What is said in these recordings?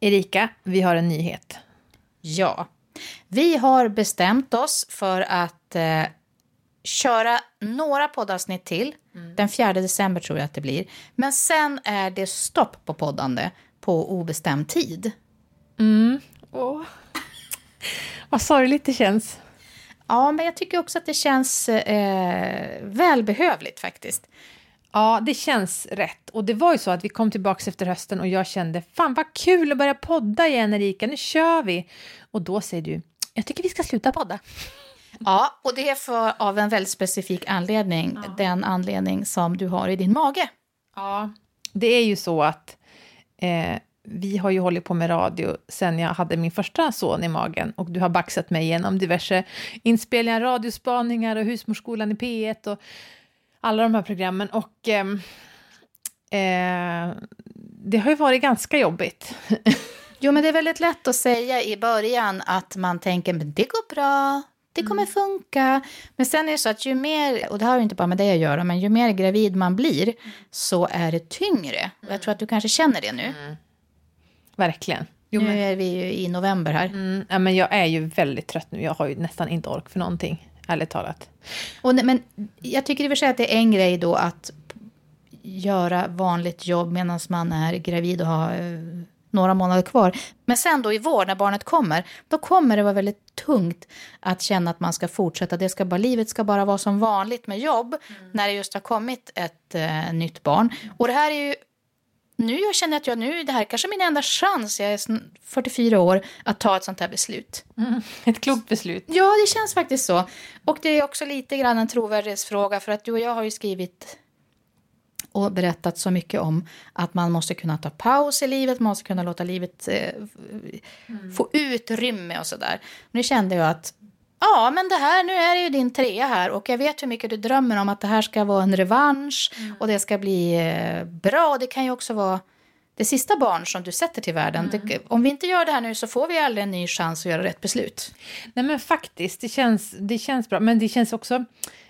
Erika, vi har en nyhet. Ja, vi har bestämt oss för att eh, köra några poddavsnitt till. Mm. Den 4 december tror jag att det blir. Men sen är det stopp på poddande på obestämd tid. Mm. Oh. Vad sorgligt det känns. Ja, men jag tycker också att det känns eh, välbehövligt faktiskt. Ja, det känns rätt. Och det var ju så att vi kom tillbaka efter hösten och jag kände fan vad kul att börja podda igen Erika, nu kör vi. Och då säger du, jag tycker vi ska sluta podda. Ja, och det är för, av en väldigt specifik anledning. Ja. Den anledning som du har i din mage. Ja, det är ju så att eh, vi har ju hållit på med radio sen jag hade min första son i magen och du har baxat mig igenom diverse inspelningar, radiospaningar och Husmorsskolan i P1 och alla de här programmen. Och eh, eh, det har ju varit ganska jobbigt. jo, men det är väldigt lätt att säga i början att man tänker men det går bra, det kommer mm. funka. Men sen är det så att ju mer, och det har inte bara med det att göra, men ju mer gravid man blir så är det tyngre. Och jag tror att du kanske känner det nu. Mm. Verkligen. Jo, nu är vi ju i november här. Mm, ja, men jag är ju väldigt trött nu. Jag har ju nästan inte ork för någonting, ärligt talat. Och, men jag tycker i och för sig att det är en grej då att göra vanligt jobb medan man är gravid och har eh, några månader kvar. Men sen då i vår, när barnet kommer, då kommer det vara väldigt tungt att känna att man ska fortsätta. Det ska bara, livet ska bara vara som vanligt med jobb mm. när det just har kommit ett eh, nytt barn. Och det här är ju nu jag känner att jag nu, det här kanske är min enda chans, jag är 44 år, att ta ett sånt här beslut. Mm, ett klokt beslut. Ja, det känns faktiskt så. Och det är också lite grann en trovärdighetsfråga, för att du och jag har ju skrivit och berättat så mycket om att man måste kunna ta paus i livet, man måste kunna låta livet eh, mm. få utrymme och sådär. Nu kände jag att Ja, men det här, nu är det ju din trea här och jag vet hur mycket du drömmer om att det här ska vara en revansch mm. och det ska bli eh, bra. Det kan ju också vara det sista barn som du sätter till världen. Mm. Det, om vi inte gör det här nu så får vi aldrig en ny chans att göra rätt beslut. Nej men faktiskt, det känns, det känns bra. Men det känns också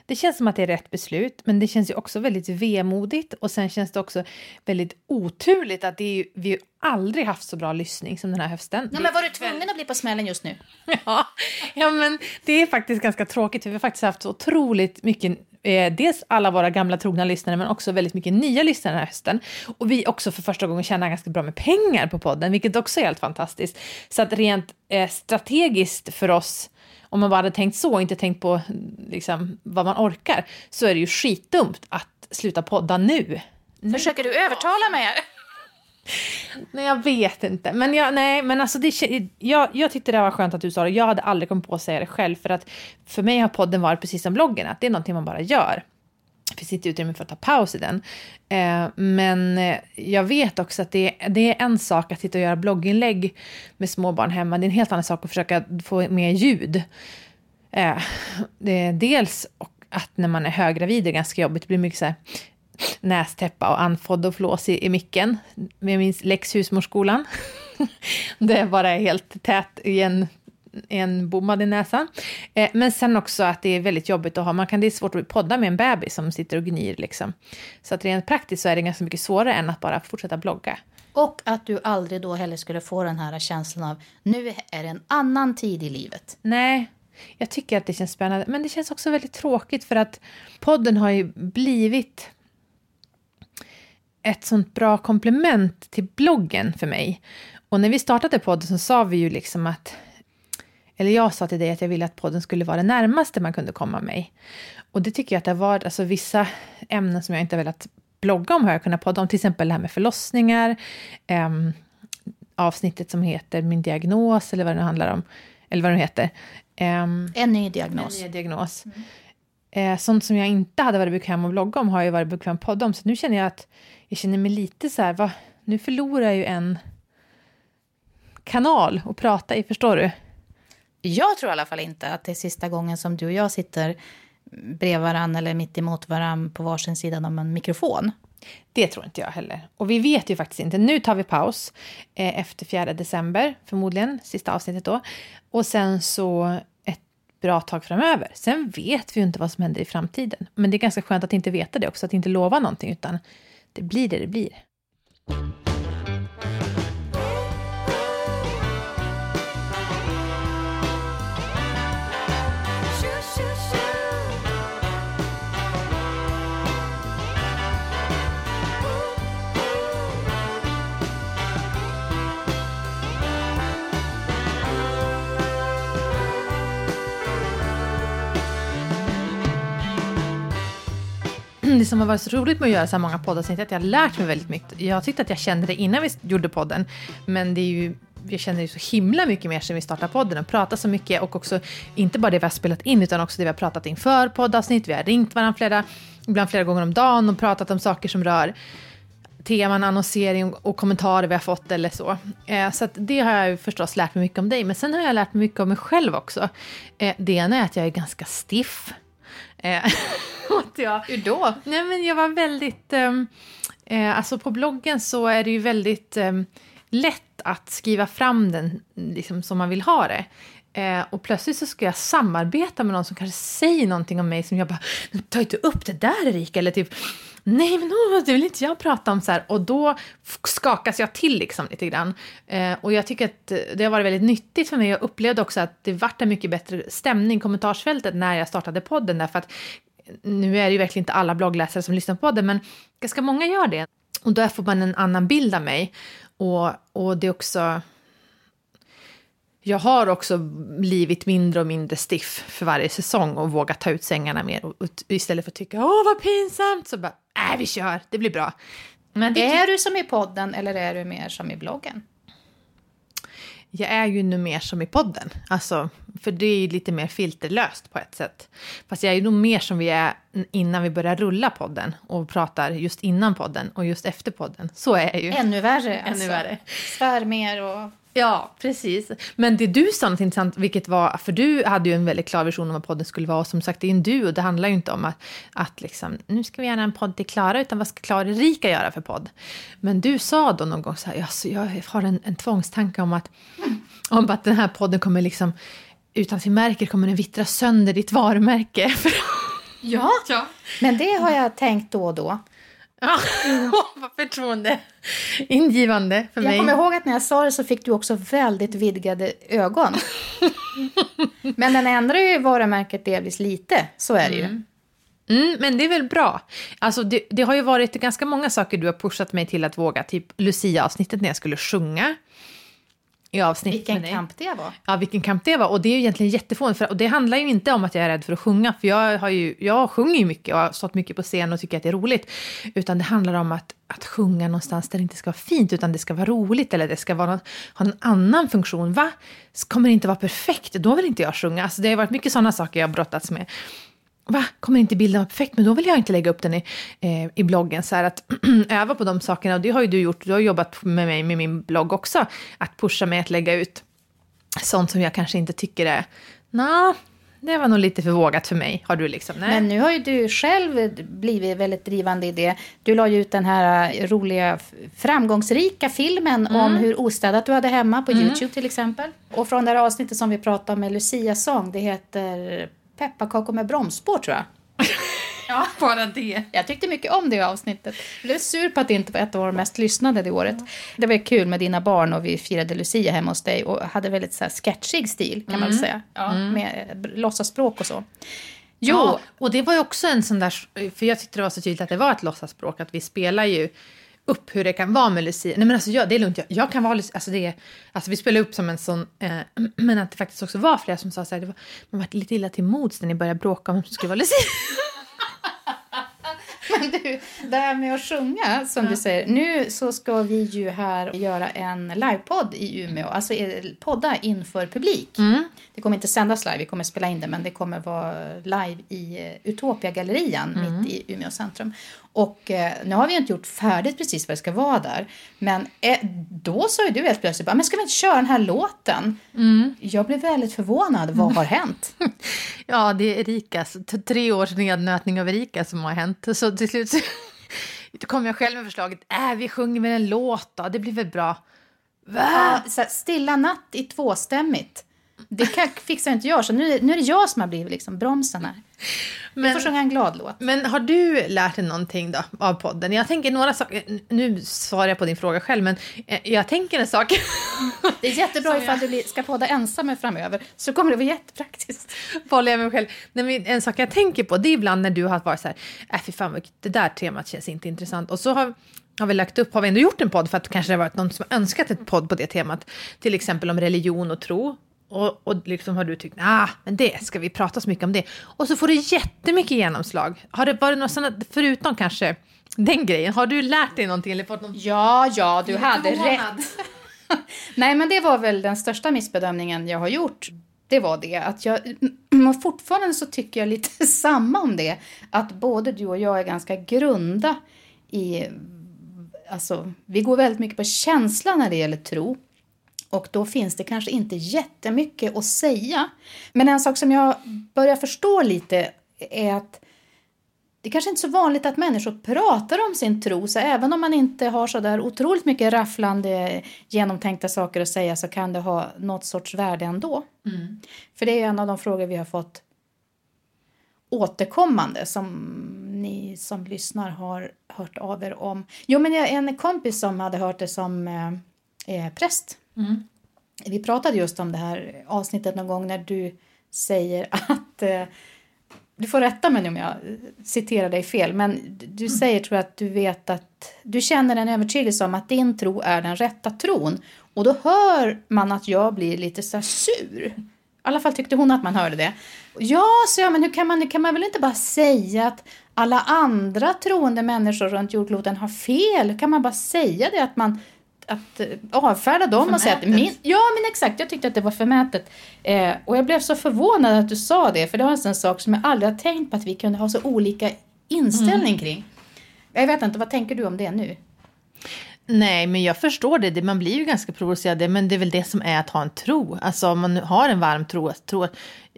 det känns som att det är rätt beslut, men det känns ju också väldigt vemodigt och sen känns det också väldigt oturligt att det är ju, vi har aldrig haft så bra lyssning som den här hösten. Nej, men var du tvungen att bli på smällen just nu? ja, ja, men det är faktiskt ganska tråkigt för vi har faktiskt haft så otroligt mycket eh, dels alla våra gamla trogna lyssnare men också väldigt mycket nya lyssnare den här hösten. Och vi också för första gången tjänar ganska bra med pengar på podden, vilket också är helt fantastiskt. Så att rent eh, strategiskt för oss om man bara hade tänkt så och inte tänkt på liksom, vad man orkar så är det ju skitdumt att sluta podda nu. Försöker du övertala mig? Nej, jag vet inte. Men, jag, nej, men alltså det, jag, jag tyckte det var skönt att du sa det. Jag hade aldrig kommit på att säga det själv. För att för mig har podden varit precis som bloggen, att det är någonting man bara gör. Det finns inte utrymme för att ta paus i den. Eh, men eh, jag vet också att det, det är en sak att sitta och göra blogginlägg med småbarn hemma. Det är en helt annan sak att försöka få med ljud. Eh, det är dels att när man är höggravid är det ganska jobbigt. Det blir mycket så här nästäppa och andfådd och flås i, i micken med min läxhusmorskolan. det är bara helt tät i en en bommad i näsan. Eh, men sen också att det är väldigt jobbigt att ha, man kan, det är svårt att podda med en bebis som sitter och gnyr liksom. Så att rent praktiskt så är det ganska mycket svårare än att bara fortsätta blogga. Och att du aldrig då heller skulle få den här känslan av nu är det en annan tid i livet. Nej, jag tycker att det känns spännande. Men det känns också väldigt tråkigt för att podden har ju blivit ett sånt bra komplement till bloggen för mig. Och när vi startade podden så sa vi ju liksom att eller jag sa till dig att jag ville att podden skulle vara det närmaste man kunde komma mig. Och det tycker jag att det har varit, alltså vissa ämnen som jag inte har velat blogga om har jag kunnat podda om, till exempel det här med förlossningar, eh, avsnittet som heter Min diagnos, eller vad det nu handlar om, eller vad det nu heter. Eh, en ny diagnos. En ny diagnos. Mm. Eh, sånt som jag inte hade varit bekväm att blogga om har jag varit bekväm att podda om, så nu känner jag att jag känner mig lite så här, va, nu förlorar jag ju en kanal att prata i, förstår du? Jag tror i alla fall inte att det är sista gången som du och jag sitter bredvid varandra eller mitt emot varandra på varsin sida om en mikrofon. Det tror inte jag heller. Och vi vet ju faktiskt inte. Nu tar vi paus eh, efter 4 december, förmodligen, sista avsnittet då. Och sen så bra tag framöver. Sen vet vi ju inte vad som händer i framtiden. Men det är ganska skönt att inte veta det också, att inte lova någonting, utan det blir det det blir. Mm, det som har varit så roligt med att göra så här många poddavsnitt är att jag har lärt mig väldigt mycket. Jag tyckte att jag kände det innan vi gjorde podden, men det är ju jag känner ju så himla mycket mer sen vi startade podden och pratar så mycket och också inte bara det vi har spelat in utan också det vi har pratat inför poddavsnitt. Vi har ringt varandra flera, ibland flera gånger om dagen och pratat om saker som rör teman, annonsering och kommentarer vi har fått eller så. Eh, så så det har jag ju förstås lärt mig mycket om dig, men sen har jag lärt mig mycket om mig själv också. Eh, det ena är att jag är ganska stiff. Eh, Eh, att jag, Hur då? Nej, men jag var väldigt... Um, eh, alltså på bloggen så är det ju väldigt um, lätt att skriva fram den liksom, som man vill ha det. Eh, och plötsligt så ska jag samarbeta med någon som kanske säger någonting om mig som jag bara, ta inte upp det där Erika, eller typ, nej men oh, det vill inte jag prata om så här. Och då skakas jag till liksom lite grann. Eh, och jag tycker att det har varit väldigt nyttigt för mig. Jag upplevde också att det vart en mycket bättre stämning i kommentarsfältet när jag startade podden, därför att nu är det ju verkligen inte alla bloggläsare som lyssnar på podden, men ganska många gör det. Och då får man en annan bild av mig. Och, och det är också... Jag har också blivit mindre och mindre stiff för varje säsong och vågat ta ut sängarna mer. Och, och istället för att tycka åh vad pinsamt så bara, nej vi kör, det blir bra. Men det... Är du som i podden eller är du mer som i bloggen? Jag är ju nu mer som i podden, alltså, för det är ju lite mer filterlöst på ett sätt. Fast jag är nog mer som vi är innan vi börjar rulla podden och pratar just innan podden och just efter podden. Så är jag ju. Ännu värre. Ännu alltså. värre. Svär mer och... Ja, precis. Men det du sa något intressant, vilket var, för du hade ju en väldigt klar vision om vad podden skulle vara, och som sagt det är en du och det handlar ju inte om att, att liksom, nu ska vi göra en podd till Klara, utan vad ska Klara Rika göra för podd? Men du sa då någon gång så här, alltså, jag har en, en tvångstanke om att, om att den här podden kommer liksom, utan sin märker kommer den vittra sönder ditt varumärke. ja, ja, men det har jag tänkt då och då. Ja, vad förtroende ingivande för jag mig. Jag kommer ihåg att när jag sa det så fick du också väldigt vidgade ögon. men den ändrar ju varumärket delvis lite, så är det ju. Mm. Mm, men det är väl bra. Alltså det, det, har ju varit ganska många saker du har pushat mig till att våga. Typ Lucia-avsnittet när jag skulle sjunga i avsnitt Vilken kamp det var. Ja, vilken kamp det var. Och det är ju egentligen jättefånigt. Och det handlar ju inte om att jag är rädd för att sjunga. För jag, har ju, jag sjunger ju mycket och har stått mycket på scen och tycker att det är roligt. Utan det handlar om att, att sjunga någonstans där det inte ska vara fint utan det ska vara roligt eller det ska vara någon, ha en annan funktion. Va? Kommer det inte vara perfekt? Då vill inte jag sjunga. Alltså det har varit mycket sådana saker jag har brottats med va, kommer inte bilden vara perfekt, men då vill jag inte lägga upp den i, eh, i bloggen. Så här att öva på de sakerna, och det har ju du gjort, du har jobbat med mig med min blogg också, att pusha mig att lägga ut sånt som jag kanske inte tycker är, nah, det var nog lite för vågat för mig. Har du liksom, nej. Men nu har ju du själv blivit väldigt drivande i det. Du la ju ut den här roliga, framgångsrika filmen mm. om hur ostädat du hade hemma på mm. YouTube till exempel. Och från det här avsnittet som vi pratade om med Lucia-sång, det heter pepparkakor med bromsspår tror jag. Ja, bara det. Jag tyckte mycket om det avsnittet. Jag blev sur på att det inte var ett av de mest lyssnade det året. Det var kul med dina barn och vi firade Lucia hemma hos dig och hade väldigt så här sketchig stil kan mm. man säga. Ja, mm. Med låtsaspråk och så. Jo, ja, och det var ju också en sån där, för jag tyckte det var så tydligt att det var ett låtsaspråk, att vi spelar ju upp hur det kan vara med Lucia. Nej men alltså jag, det är lugnt, jag, jag kan vara Lucia. Alltså, det är, alltså vi spelade upp som en sån, eh, men att det faktiskt också var flera som sa så här, det var, man var lite illa till mods när ni började bråka om vem som skulle vara Lucia. Men du, det här med att sjunga, som ja. du säger. Nu så ska vi ju här göra en livepodd i Umeå, alltså eh, podda inför publik. Mm. Det kommer inte sändas live, vi kommer spela in det, men det kommer vara live i eh, Utopia-gallerian mm. mitt i Umeå centrum. Och eh, nu har vi inte gjort färdigt precis vad det ska vara där. Men eh, då sa ju du helt plötsligt bara, men ska vi inte köra den här låten? Mm. Jag blev väldigt förvånad. Vad har hänt? ja, det är Erikas, tre års nednötning av Erika som har hänt. Så till slut så kom jag själv med förslaget, äh, vi sjunger väl en låt då, det blir väl bra. Va? Ja, stilla natt i tvåstämmigt. Det kan, fixar inte jag, så nu, nu är det jag som har blivit liksom bromsen här. Men, jag får sjunga en glad låt. Men har du lärt dig någonting då av podden? Jag tänker några saker, nu svarar jag på din fråga själv, men eh, jag tänker en sak. Det är jättebra ifall jag... du ska podda ensam framöver, så kommer det vara jättepraktiskt. Håller jag mig själv. Nej, en sak jag tänker på, det är ibland när du har varit så här, äh fy fan, det där temat känns inte intressant. Och så har har vi lagt upp, har vi ändå gjort en podd för att kanske det har varit någon som önskat ett podd på det temat. Till exempel om religion och tro. Och, och liksom har du tyckt, ah, men det ska vi prata så mycket om det. Och så får det jättemycket genomslag. Har det varit något sådant, förutom kanske den grejen, har du lärt dig någonting eller fått någon... Ja, ja, du hade rätt. Nej, men det var väl den största missbedömningen jag har gjort. Det var det att jag, och fortfarande så tycker jag lite samma om det. Att både du och jag är ganska grunda i, alltså vi går väldigt mycket på känsla när det gäller tro. Och då finns det kanske inte jättemycket att säga. Men en sak som jag börjar förstå lite är att det kanske inte är så vanligt att människor pratar om sin tro, så även om man inte har så där otroligt mycket rafflande genomtänkta saker att säga så kan det ha något sorts värde ändå. För det är en av de frågor vi har fått återkommande som ni som lyssnar har hört av er om. Jo, men en kompis som hade hört det som eh, eh, präst. Vi pratade just om det här avsnittet någon gång när du säger att eh, du får rätta mig om jag citerar dig fel, men du säger tror jag att du vet att du känner en övertygelse om att din tro är den rätta tron. Och då hör man att jag blir lite så sur. I alla fall tyckte hon att man hörde det. Ja, så jag, men hur kan man, hur kan man väl inte bara säga att alla andra troende människor runt jordkloten har fel? Hur kan man bara säga det att man att eh, avfärda dem och säga att Förmätet. min, Ja, men exakt. Jag tyckte att det var förmätet. Eh, och jag blev så förvånad att du sa det, för det var en sån sak som jag aldrig har tänkt på att vi kunde ha så olika inställning kring. Jag vet inte, vad tänker du om det nu? Nej, men jag förstår det. Man blir ju ganska provocerad, men det är väl det som är att ha en tro. Alltså om man har en varm tro, tro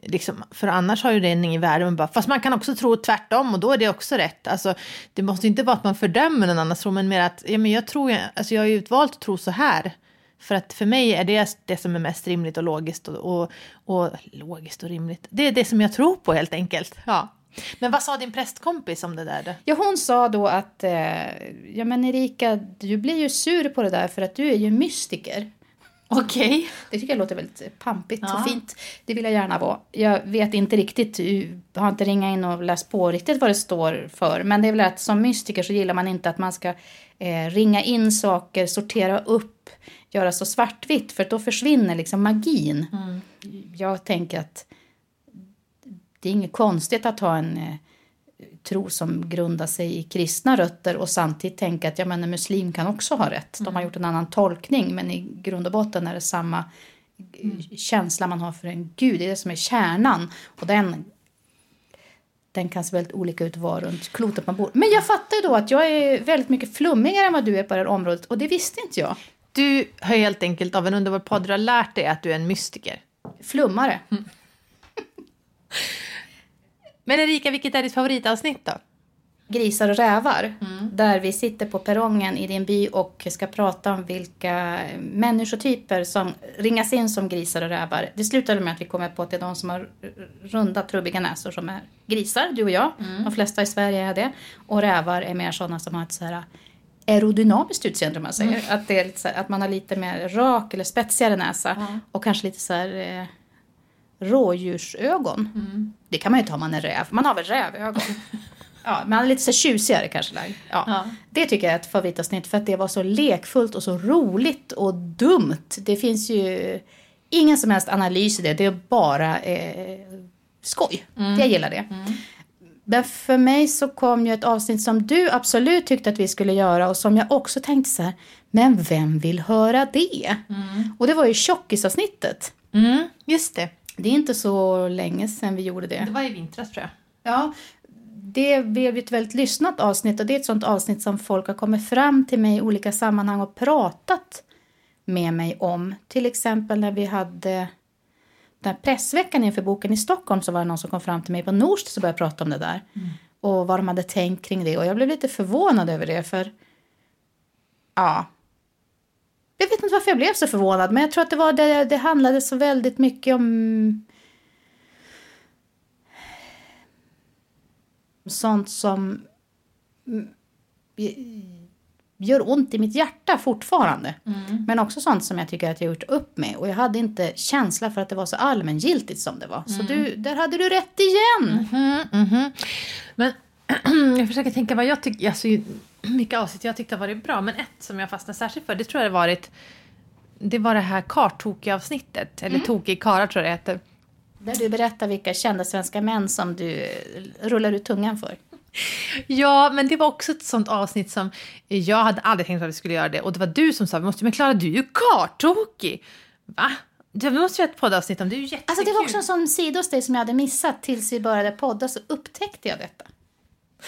liksom, för annars har ju det ingen värde. Man bara, fast man kan också tro tvärtom och då är det också rätt. Alltså, det måste inte vara att man fördömer någon annans tro, men mer att ja, men jag, tror, alltså, jag har ju utvalt att tro så här. För att för mig är det det som är mest rimligt och logiskt. Och, och, och logiskt och rimligt. Det är det som jag tror på helt enkelt. Ja. Men vad sa din prästkompis om det där? Då? Ja, hon sa då att eh, ja men Erika, du blir ju sur på det där för att du är ju mystiker. Okej. Det tycker jag låter väldigt pampigt Ja. och fint. Det vill jag gärna vara. Jag vet inte riktigt, jag har inte ringat in och läst på riktigt vad det står för. Men det är väl att som mystiker så gillar man inte att man ska eh, ringa in saker, sortera upp, göra så svartvitt. För då försvinner liksom magin. Jag tänker att det är inget konstigt att ha en eh, tro som grundar sig i kristna rötter och samtidigt tänka att ja, men en muslim kan också ha rätt. De har gjort en annan tolkning men i grund och botten är det samma eh, känsla man har för en gud. Det är det som är kärnan. Och den, den kan se väldigt olika ut var runt klotet man bor. Men jag fattar ju då att jag är väldigt mycket flummigare än vad du är på det här området och det visste inte jag. Du har helt enkelt av en underbar podd lärt dig att du är en mystiker. Flummare. Men Erika, vilket är ditt favoritavsnitt då? Grisar och rävar. Där vi sitter på perrongen i din by och ska prata om vilka människotyper som ringas in som grisar och rävar. Det slutade med att vi kommer på att det är de som har runda trubbiga näsor som är grisar, du och jag. De flesta i Sverige är det. Och rävar är mer sådana som har ett så här aerodynamiskt utseende om man säger. Att, det är här, att man har lite mer rak eller spetsigare näsa. Och kanske lite så här rådjursögon. Det kan man ju ta om man är räv. Man har väl rävögon. Ja, men han är lite så tjusigare kanske. Lagd. Ja. Ja. Det tycker jag är ett favoritavsnitt för att det var så lekfullt och så roligt och dumt. Det finns ju ingen som helst analys i det. Det är bara eh, skoj. Jag gillar det. Men för mig så kom ju ett avsnitt som du absolut tyckte att vi skulle göra och som jag också tänkte så här, men vem vill höra det? Och det var ju tjockisavsnittet. Mm, just det. Det är inte så länge sedan vi gjorde det. Det var i vintras tror jag. Ja, det blev ett väldigt lyssnat avsnitt och det är ett sånt avsnitt som folk har kommit fram till mig i olika sammanhang och pratat med mig om. Till exempel när vi hade den här pressveckan inför boken i Stockholm så var det någon som kom fram till mig på Norst och började prata om det där. Och vad de hade tänkt kring det och jag blev lite förvånad över det för ja. Inte varför jag blev så förvånad men jag tror att det var det, det handlade så väldigt mycket om sånt som mm, gör ont i mitt hjärta fortfarande. Men också sånt som jag tycker att jag gjort upp med. Och jag hade inte känsla för att det var så allmängiltigt som det var. Så du, där hade du rätt igen. Mm, mhm. Men jag försöker tänka vad jag tycker, alltså vilka avsnitt jag tyckte har varit bra. Men ett som jag fastnade särskilt för, det tror jag har varit det var det här kartokig-avsnittet. Eller Mm. Tokig karlar tror jag det heter. Där du berättar vilka kända svenska män som du rullar ut tungan för. Ja, men det var också ett sånt avsnitt som jag hade aldrig tänkt att vi skulle göra det. Och det var du som sa, vi måste, men Klara du är ju kartokig. Va? Det vi måste göra ett poddavsnitt om det, är ju jättekul. Alltså det var också en sån sida hos dig som jag hade missat tills vi började podda så upptäckte jag detta.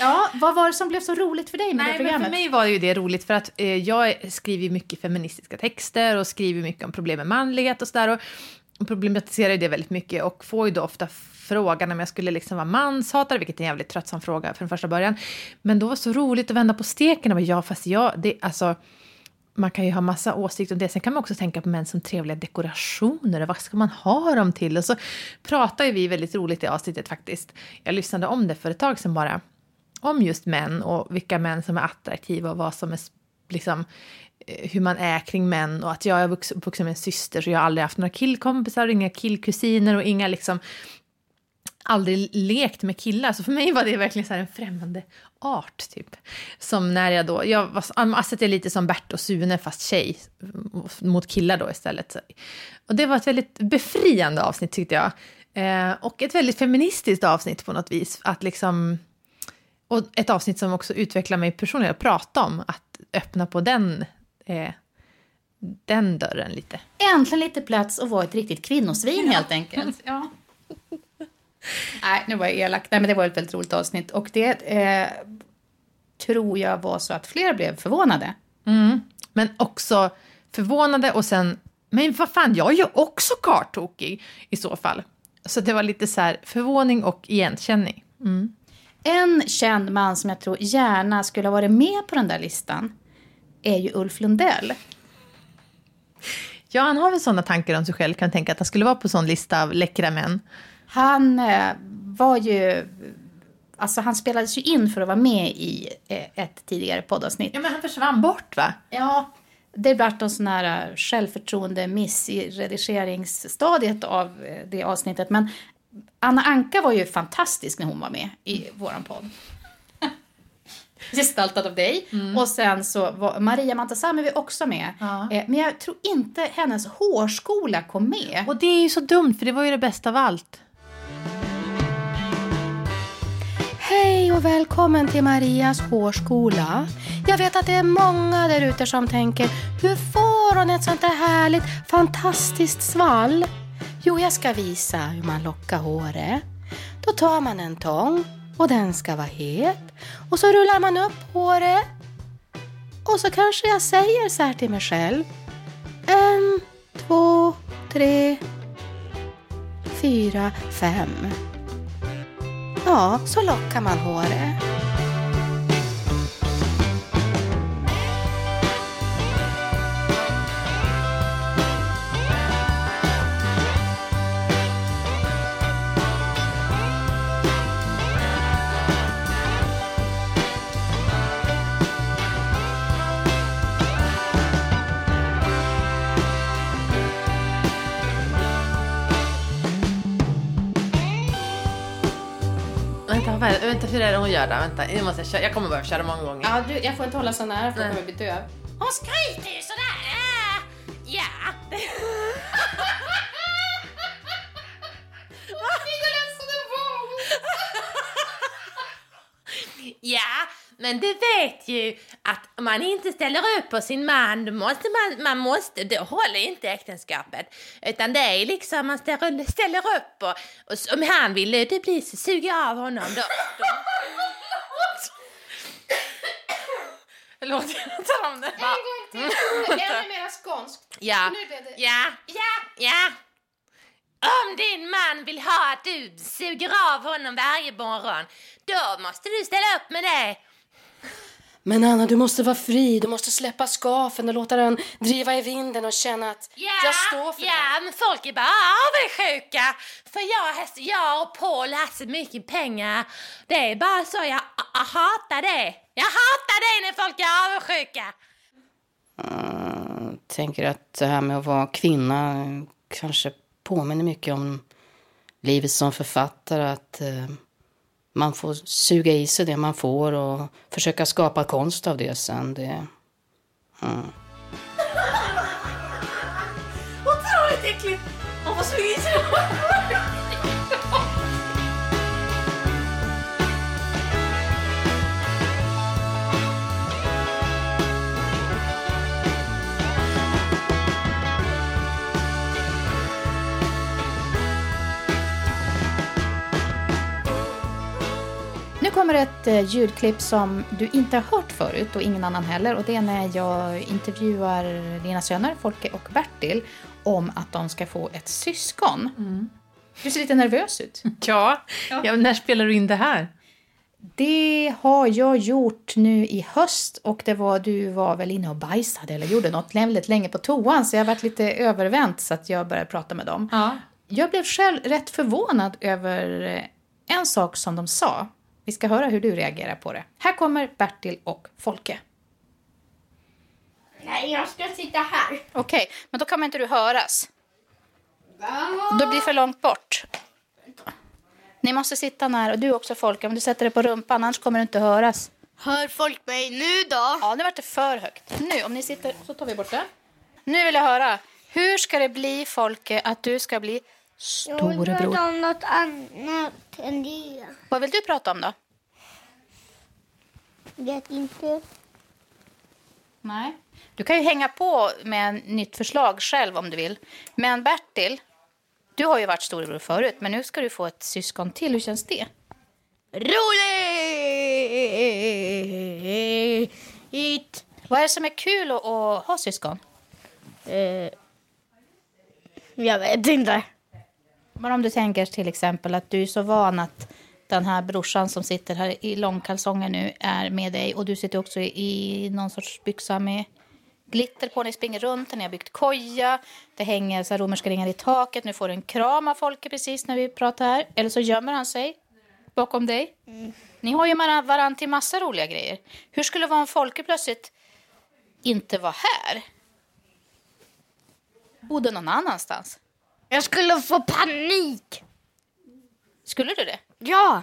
Ja, vad var det som blev så roligt för dig med det Nej, men programmet? för mig var ju det roligt för att eh, jag skriver mycket feministiska texter och skriver mycket om problem med manlighet och sådär. Och, problematiserar ju det väldigt mycket och får ju då ofta frågan om jag skulle liksom vara manshatare, vilket är en jävligt tröttsam fråga från första början. Men då var det så roligt att vända på steken och bara, ja, fast jag, det, alltså, man kan ju ha massa åsikter om det. Sen kan man också tänka på män som trevliga dekorationer. och Vad ska man ha dem till? Och så pratar ju vi väldigt roligt i avsnittet faktiskt. Jag lyssnade om det för ett tag sedan bara. Om just män och vilka män som är attraktiva och vad som är liksom eh, hur man är kring män och att jag är uppvuxen med en syster så jag har aldrig haft några killkompisar, inga killkusiner och inga liksom aldrig lekt med killar. Så för mig var det verkligen så här en främmande art typ. Som när jag då, jag var assat alltså är lite som Bert och Sune fast tjej mot killar då istället. Och det var ett väldigt befriande avsnitt tyckte jag. Eh, och ett väldigt feministiskt avsnitt på något vis. Att liksom, och ett avsnitt som också utvecklar mig personligen att prata om. Att öppna på den, eh, den dörren lite. Äntligen lite plats att vara ett riktigt kvinnosvin helt enkelt. Ja. Nej, nu var jag elak. Nej, men det var ett väldigt roligt avsnitt. Och det eh, tror jag var så att fler blev förvånade. Men också förvånade och sen, men vad fan, jag är ju också kartokig i så fall. Så det var lite så här förvåning och igenkänning. En känd man som jag tror gärna skulle ha varit med på den där listan är ju Ulf Lundell. Ja, han har väl sådana tankar om sig själv, kan tänka att han skulle vara på sån lista av läckra män. Han eh, var ju... Alltså han spelades ju in för att vara med i eh, ett tidigare poddavsnitt. Ja, men han försvann bort va? Ja, det blev en sån här självförtroende-miss i redigeringsstadiet av eh, det avsnittet. Men Anna Anka var ju fantastisk när hon var med i våran podd. Gestaltad av dig. Och sen så var Maria Montazami var också med. Ja. Eh, Men jag tror inte hennes hårskola kom med. Och det är ju så dumt, för det var ju det bästa av allt. Hej och välkommen till Marias hårskola. Jag vet att det är många där ute som tänker, hur får hon ett sånt där härligt, fantastiskt svall? Jo, jag ska visa hur man lockar håret. Då tar man en tång och den ska vara het och så rullar man upp håret. Och så kanske jag säger så här till mig själv. En, två, tre, fyra, fem. Ja, så lockar man håret. Hur är det hon gör då? Vänta, nu måste jag köra. Jag kommer behöva köra många gånger. Ja, du, jag får inte hålla så nära för jag kommer bli döv. Hon skryter ju sådär. Äh, Ja. Ja, men du vet ju att om man inte ställer upp på sin man, då måste man, man måste, då håller inte äktenskapet. Utan det är liksom, man ställer, ställer upp och, och om han vill det blir så suger jag av honom då. då. Förlåt, jag tar om det. En gång till. Ännu mer skånskt. Ja, Nu blev det- ja, ja, ja. Om din man vill ha att du suger av honom varje morgon, då måste du ställa upp med det. Men Anna, du måste vara fri. Du måste släppa skafen och låta den driva i vinden och känna att Ja, jag står för ja, den. men folk är bara avundsjuka. För jag, har- jag och Paul har så mycket pengar. Det är bara så, jag, jag hatar det. Jag hatar det när folk är avundsjuka. Jag tänker att det här med att vara kvinna kanske påminner mycket om livet som författare. Att eh, man får suga i sig det man får och försöka skapa konst av det sen. Det, mm. Otroligt äckligt! Man får suga i sig det man får. Kommer ett eh, ljudklipp som du inte har hört förut och ingen annan heller. Och det är när jag intervjuar dina söner Folke och Bertil om att de ska få ett syskon. Du ser lite nervös ut. Ja. ja. När spelar du in det här? Det har jag gjort nu i höst och det var, du var väl inne och bajsade eller gjorde något väldigt länge på toan så jag varit lite övervänt så att jag började prata med dem. Ja. Jag blev själv rätt förvånad över eh, en sak som de sa. Vi ska höra hur du reagerar på det. Här kommer Bertil och Folke. Nej, jag ska sitta här. Okej, men då kan inte du höras. Då blir för långt bort. Ni måste sitta nära, och du också Folke, om du sätter dig på rumpan annars kommer du inte höras. Hör folk mig nu då? Ja, nu vart det för högt. Nu, om ni sitter, så tar vi bort det. Nu vill jag höra, hur ska det bli Folke att du ska bli storebror? om något annat än det. Vad vill du prata om då? Vet inte. Nej. Du kan ju hänga på med ett nytt förslag själv om du vill. Men Bertil, du har ju varit storebror förut, men nu ska du få ett syskon till. Hur känns det? Roligt! Vad är det som är kul att, att ha syskon? Eh, jag vet inte. Men om du tänker till exempel att du är så van att den här brorsan som sitter här i långkalsonger nu är med dig och du sitter också i någon sorts byxa med glitter på. Ni springer runt, ni har byggt koja, det hänger så romerska ringar i taket. Nu får du en kram av Folke precis när vi pratar här. Eller så gömmer han sig bakom dig. Ni har ju varandra till massa roliga grejer. Hur skulle det vara om Folke plötsligt inte var här? Bodde någon annanstans? Jag skulle få panik. Skulle du det? Ja.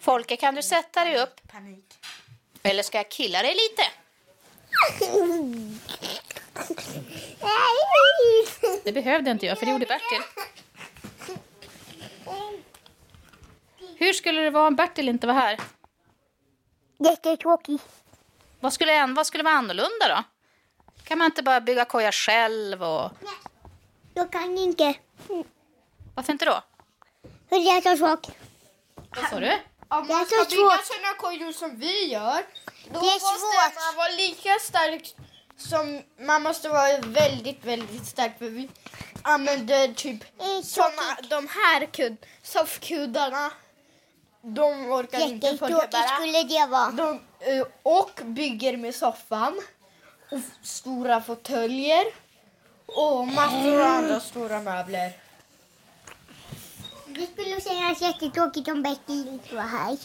Folke, kan du sätta dig upp? Panik. Eller ska jag killa dig lite? Det behövde inte jag, för det gjorde Bertil. Hur skulle det vara om Bertil inte var här? Jättetråkigt. Vad skulle, vad skulle vara annorlunda då? Kan man inte bara bygga koja själv? Och... Jag kan inte. Varför inte då? För det är så svårt. Vad sa du? Om man så ska bygga sådana kojor som vi gör, då Det är måste svårt. man vara lika stark som... Man måste vara väldigt, väldigt stark för vi använder typ såna, de här kud, soffkuddarna. De orkar inte Jättetråkigt bära. skulle det vara. De, eh, och bygger med soffan och stora fåtöljer och massor av andra stora möbler. Det skulle kännas jättetråkigt om Bertil inte var här.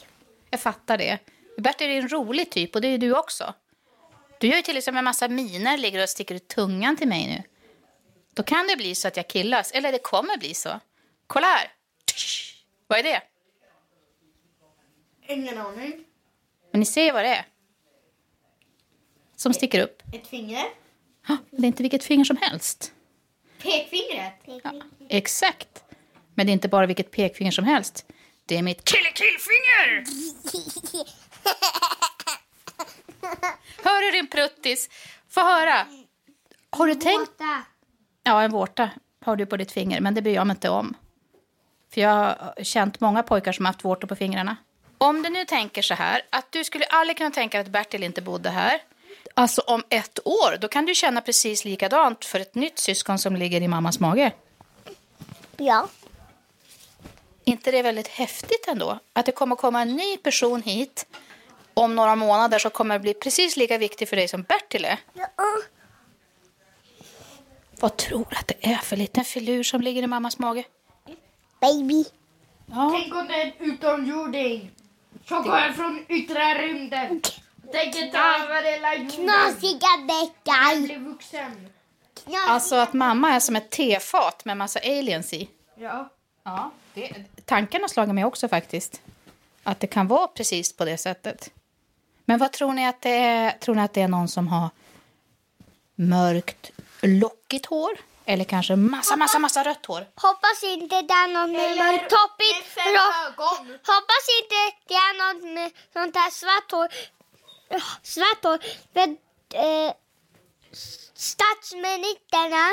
Jag fattar det. Bertil är en rolig typ och det är du också. Du gör ju till exempel en massa miner, ligger och sticker ut tungan till mig nu. Då kan det bli så att jag killas, eller det kommer bli så. Kolla här! Vad är det? Ingen aning. Men ni ser vad det är. Som sticker upp. Ett finger. Det är inte vilket finger som helst. Pekfingret. Ja, exakt. Men det är inte bara vilket pekfinger som helst. Det är mitt killekillfinger! Hör du din pruttis? Få höra. Har du tänkt... Ja, en vårta har du på ditt finger, men det bryr jag mig inte om. För jag har känt många pojkar som har haft vårtor på fingrarna. Om du nu tänker så här, att du skulle aldrig kunna tänka att Bertil inte bodde här. Alltså om ett år, då kan du känna precis likadant för ett nytt syskon som ligger i mammas mage. Ja. inte det väldigt häftigt ändå? Att det kommer komma en ny person hit om några månader som kommer bli precis lika viktig för dig som Bertil är. ja. Vad tror du att det är för liten filur som ligger i mammas mage? Baby. Ja, Tänk om det är en utomjording som kommer från yttre rymden. Tänker ta över hela jorden. Knasiga bäckar. blir vuxen. Knasiga. alltså att mamma är som ett tefat med massa aliens i. Ja. Ja, det, tanken har slagit mig också faktiskt. Att det kan vara precis på det sättet. Men vad tror ni att det är? Tror ni att det är någon som har mörkt, lockigt hår? Eller kanske massa, massa, massa rött hår. Hoppas inte det är något med toppigt. fem ögon. Hoppas inte det är något med sånt här svart hår. Svart hår. För eh, statsministrarna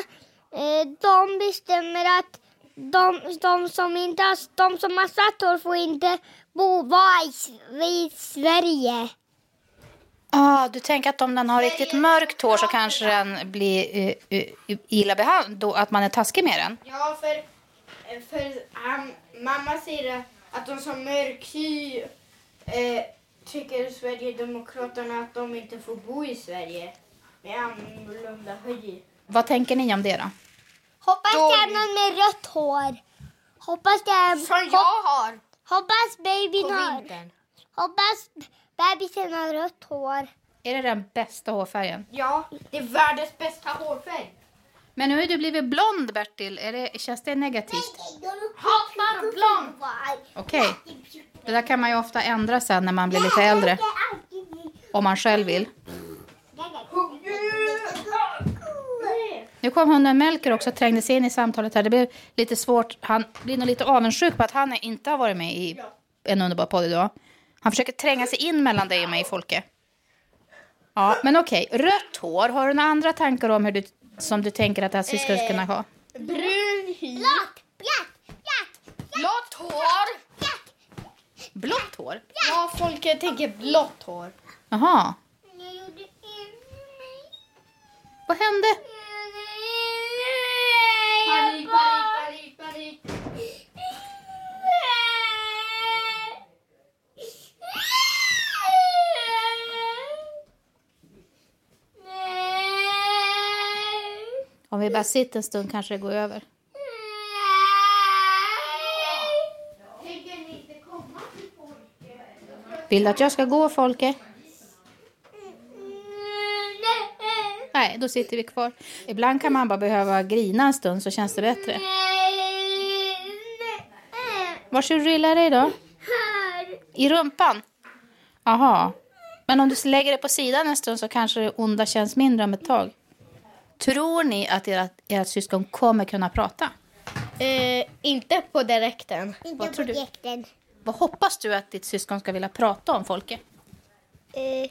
eh, de bestämmer att de, de, som inte har, de som har svart hår får inte bo, vara i, i Sverige. Ah, du tänker att om den har riktigt mörkt hår så kanske den blir eh, eh, illa behandlad, då att man är taskig med den? Ja, för, för han, mamma säger att de som mörk hy eh, tycker Sverigedemokraterna att de inte får bo i Sverige med annorlunda hy. Vad tänker ni om det då? Hoppas Då- det är någon med rött hår. Hoppas det är... Som jag har Hoppas babyn på har... vintern. Hoppas bebisen har rött hår. Är det den bästa hårfärgen? Ja, det är världens bästa hårfärg. Men nu har du blivit blond, Bertil. Är det, känns det negativt? Hatar blond. Okej. Det där kan man ju ofta ändra sen när man blir lite äldre. Om man själv vill. Nu kom hunden Melker också och trängde sig in i samtalet här. Det blev lite svårt. Han blir nog lite avundsjuk på att han inte har varit med i En underbar podd idag. Han försöker tränga sig in mellan dig och mig, Folke. Ja, men okej. Rött hår. Har du några andra tankar om hur du, som du tänker att det här syskonet ska kunna ha? Brun hy. Black, black, black, Blått hår. Blått hår? Ja, folk tänker blått hår. Jaha. Vad hände? Panik, panik, panik, panik. Om vi bara sitter en stund kanske det går över. Vill du att jag ska gå, Folke? Nej, då sitter vi kvar. Ibland kan man bara behöva grina en stund så känns det bättre. Var ska du rilla dig då? I rumpan? Aha. Men om du lägger det på sidan en stund så kanske det onda känns mindre om ett tag. Tror ni att ert, ert syskon kommer kunna prata? Eh, inte på direkten. Inte tror på du? Vad hoppas du att ditt syskon ska vilja prata om, Folke? Eh,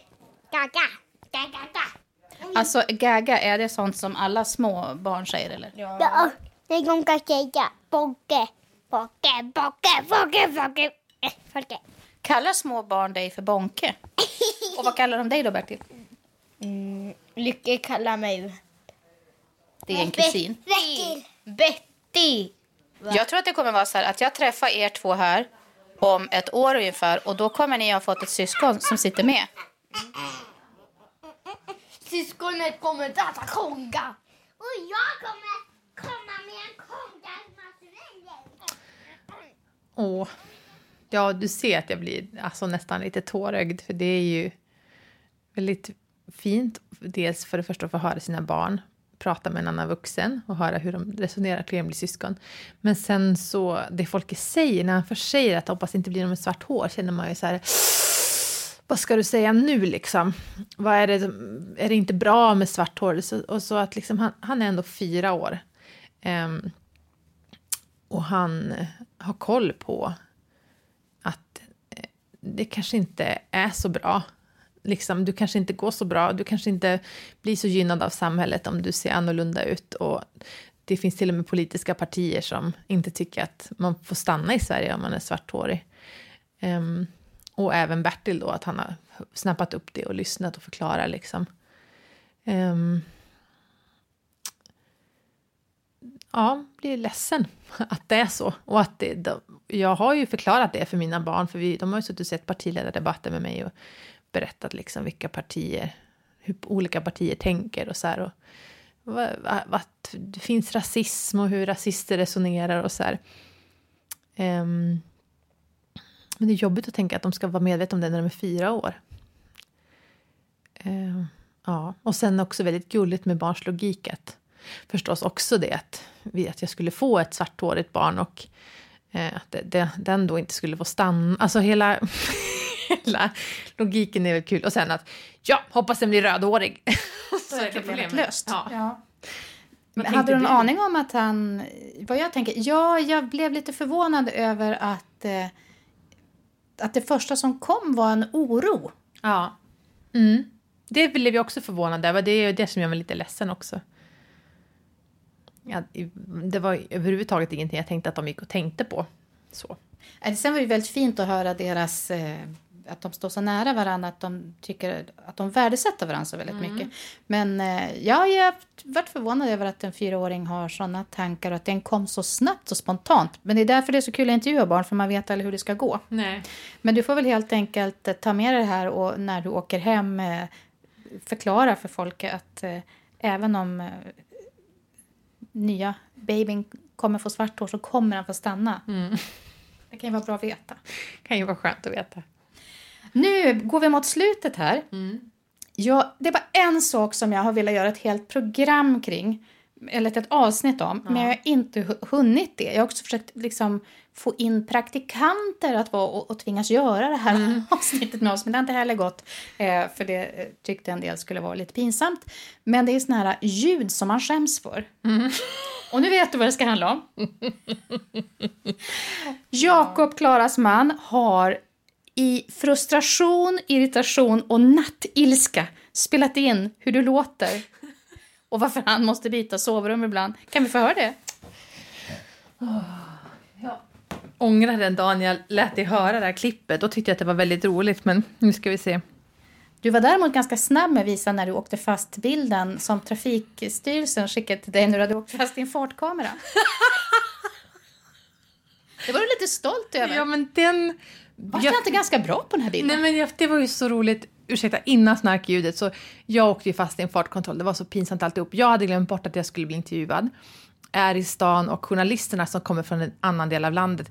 gaga, gaga, gaga. Alltså, gaga, är det sånt som alla små barn säger, eller? Ja, det de kan säga bocke, bocke, bocke, bocke, bocke. Eh, Folke. Kallar små barn dig för Bonke? Och vad kallar de dig då, Bertil? Lycke kallar mig Det är en kusin. Bertil. Betty. Jag tror att det kommer vara så här att jag träffar er två här om ett år ungefär och då kommer ni ha fått ett syskon som sitter med. Syskonet kommer dansa konga. Och jag kommer komma med en kongasmaterial. Åh. Ja, du ser att jag blir alltså, nästan lite tårögd, för det är ju väldigt fint. Dels för det första att få höra sina barn prata med en annan vuxen och höra hur de resonerar kring att bli syskon. Men sen så, det folk säger, när han först säger att hoppas det inte blir någon med svart hår, känner man ju så här vad ska du säga nu liksom? Vad är, det, är det inte bra med svart hår? Så, och så att liksom, han, han är ändå fyra år. Um, och han har koll på att eh, det kanske inte är så bra. Liksom, du kanske inte går så bra, du kanske inte blir så gynnad av samhället om du ser annorlunda ut. Och det finns till och med politiska partier som inte tycker att man får stanna i Sverige om man är svarthårig. Um, och även Bertil då, att han har snappat upp det och lyssnat och förklarar liksom. Um, ja, blir ledsen att det är så. Och att det, de, jag har ju förklarat det för mina barn, för vi, de har ju suttit och sett partiledardebatter med mig och berättat liksom vilka partier, hur olika partier tänker och så här. Och, att det finns rasism och hur rasister resonerar och så här. Um, men det är jobbigt att tänka att de ska vara medvetna om det när de är fyra år. Uh, ja, och sen också väldigt gulligt med barns logik att förstås också det att, vi, att jag skulle få ett svarthårigt barn och uh, att det, det, den då inte skulle få stanna. Alltså hela, hela logiken är väl kul. Och sen att ja, hoppas den blir rödhårig. Så är det problemet löst. Ja. Vad Hade tänkte du en aning om att han... Vad jag tänker? Ja, jag blev lite förvånad över att, eh, att det första som kom var en oro. Ja. Mm. Det blev jag också förvånad över. Det är det som gör mig lite ledsen också. Ja, det var överhuvudtaget ingenting jag tänkte att de gick och tänkte på. Så. Eh, Sen var det väldigt fint att höra deras... Eh, att de står så nära varandra, att de tycker att de värdesätter varandra så väldigt mycket. Men eh, ja, jag har varit förvånad över att en fyraåring har såna tankar och att den kom så snabbt och spontant. Men det är därför det är så kul att intervjua barn, för man vet aldrig hur det ska gå. Nej. Men du får väl helt enkelt eh, ta med dig det här och när du åker hem eh, förklara för folk att eh, även om eh, nya babyn kommer få svart hår så kommer han få stanna. Det kan ju vara bra att veta. kan ju vara skönt att veta. Nu går vi mot slutet här. Ja, det är bara en sak som jag har velat göra ett helt program kring. Eller ett, avsnitt om. Men jag har inte hu- hunnit det. Jag har också försökt liksom få in praktikanter att vara och, och tvingas göra det här avsnittet med oss. Men det har inte heller gått. Eh, för det eh, tyckte en del skulle vara lite pinsamt. Men det är såna här ljud som man skäms för. Och nu vet du vad det ska handla om. Jakob, Klaras man, har i frustration, irritation och nattilska spelat in hur du låter. Och varför han måste byta sovrum ibland. Kan vi få höra det? Ångrar den dagen jag lät dig höra det här klippet. Då tyckte jag att det var väldigt roligt, men nu ska vi se. Du var däremot ganska snabb med att visa när du åkte fast bilden som Trafikstyrelsen skickade till dig när du hade åkt fast i en fartkamera. Det var du lite stolt över. Ja, men den... Var jag inte ganska bra på den här bilden? Nej men jag, det var ju så roligt, ursäkta, innan snarkljudet så jag åkte ju fast i en fartkontroll, det var så pinsamt alltihop. Jag hade glömt bort att jag skulle bli intervjuad. Är i stan och journalisterna som kommer från en annan del av landet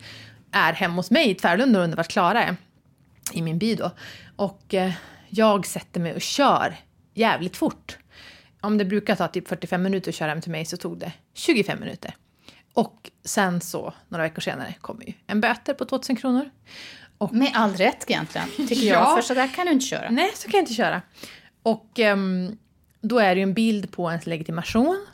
är hemma hos mig i Tvärlund och undrar vart Klara är. I min by då. Och eh, jag sätter mig och kör jävligt fort. Om det brukar ta typ 45 minuter att köra hem till mig så tog det 25 minuter. Och sen så, några veckor senare, kommer ju en böter på 2000 kronor. Med all rätt egentligen, tycker Ja. jag. För så där kan du inte köra. Nej, så kan jag inte köra. Och ehm, då är det ju en bild på ens legitimation,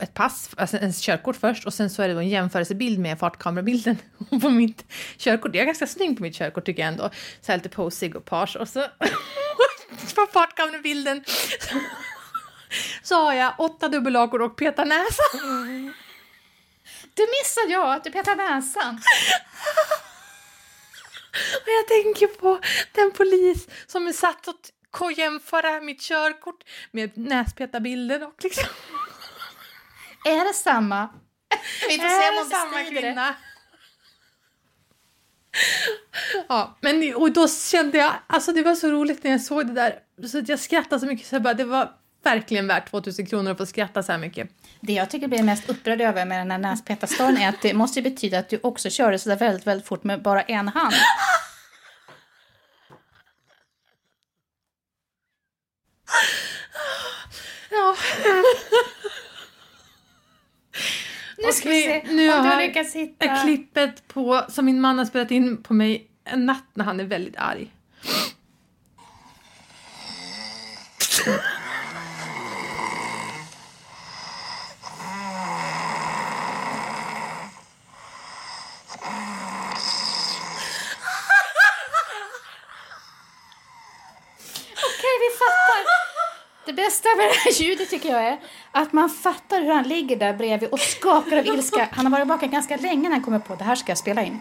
ett pass, alltså ens körkort först och sen så är det en jämförelsebild med fartkamerabilden på mitt körkort. Jag är ganska snygg på mitt körkort tycker jag ändå. Så här lite posig och page och så på fartkamerabilden så har jag åtta dubbellakor och petar näsan. Du missade jag att du petade näsan. Och jag tänker på den polis som är satt att jämföra mitt körkort med näspetarbilden och liksom... Är det samma? Vi får se Är om det hon samma kvinna? Ja, men och då kände jag, alltså det var så roligt när jag såg det där, så att jag skrattade så mycket så jag bara, det var verkligen värt 2000 kronor att få skratta så här mycket. Det jag tycker blir mest upprörd över med den här näspetarstaden är att det måste ju betyda att du också körde så där väldigt, väldigt fort med bara en hand. Ja. Nu ska vi se nu om du har lyckats hitta... klippet på, som min man har spelat in på mig en natt när han är väldigt arg. Okej, vi fattar. Med det här ljudet tycker jag är att man fattar hur han ligger där bredvid och skakar av ilska. Han har varit vaken ganska länge när han kommer på det här ska jag spela in.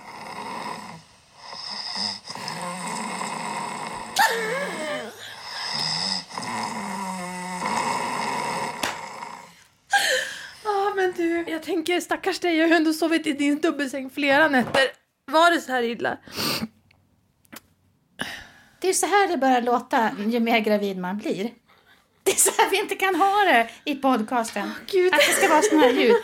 Ja men du, jag tänker stackars dig, jag har ju ändå sovit i din dubbelsäng flera nätter. Var det så här illa? Det är så här det börjar låta ju mer gravid man blir. Det är så här vi inte kan ha det i podcasten. Gud. Att det ska vara såna här ljud.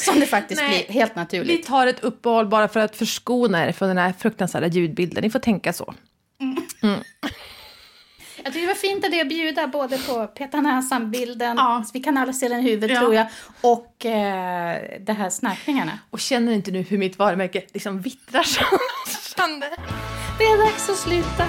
Som det faktiskt Nej. blir helt Vi naturligt. tar ett uppehåll bara för att förskona er från den här fruktansvärda ljudbilden. Ni får tänka så. Jag tycker det var fint att det att bjuda både på Peta näsan-bilden, Ja. vi kan alla se den i huvudet Ja. tror jag, och eh, det här snackningarna. Och känner inte nu hur mitt varumärke liksom vittrar sönder? Det är dags att sluta.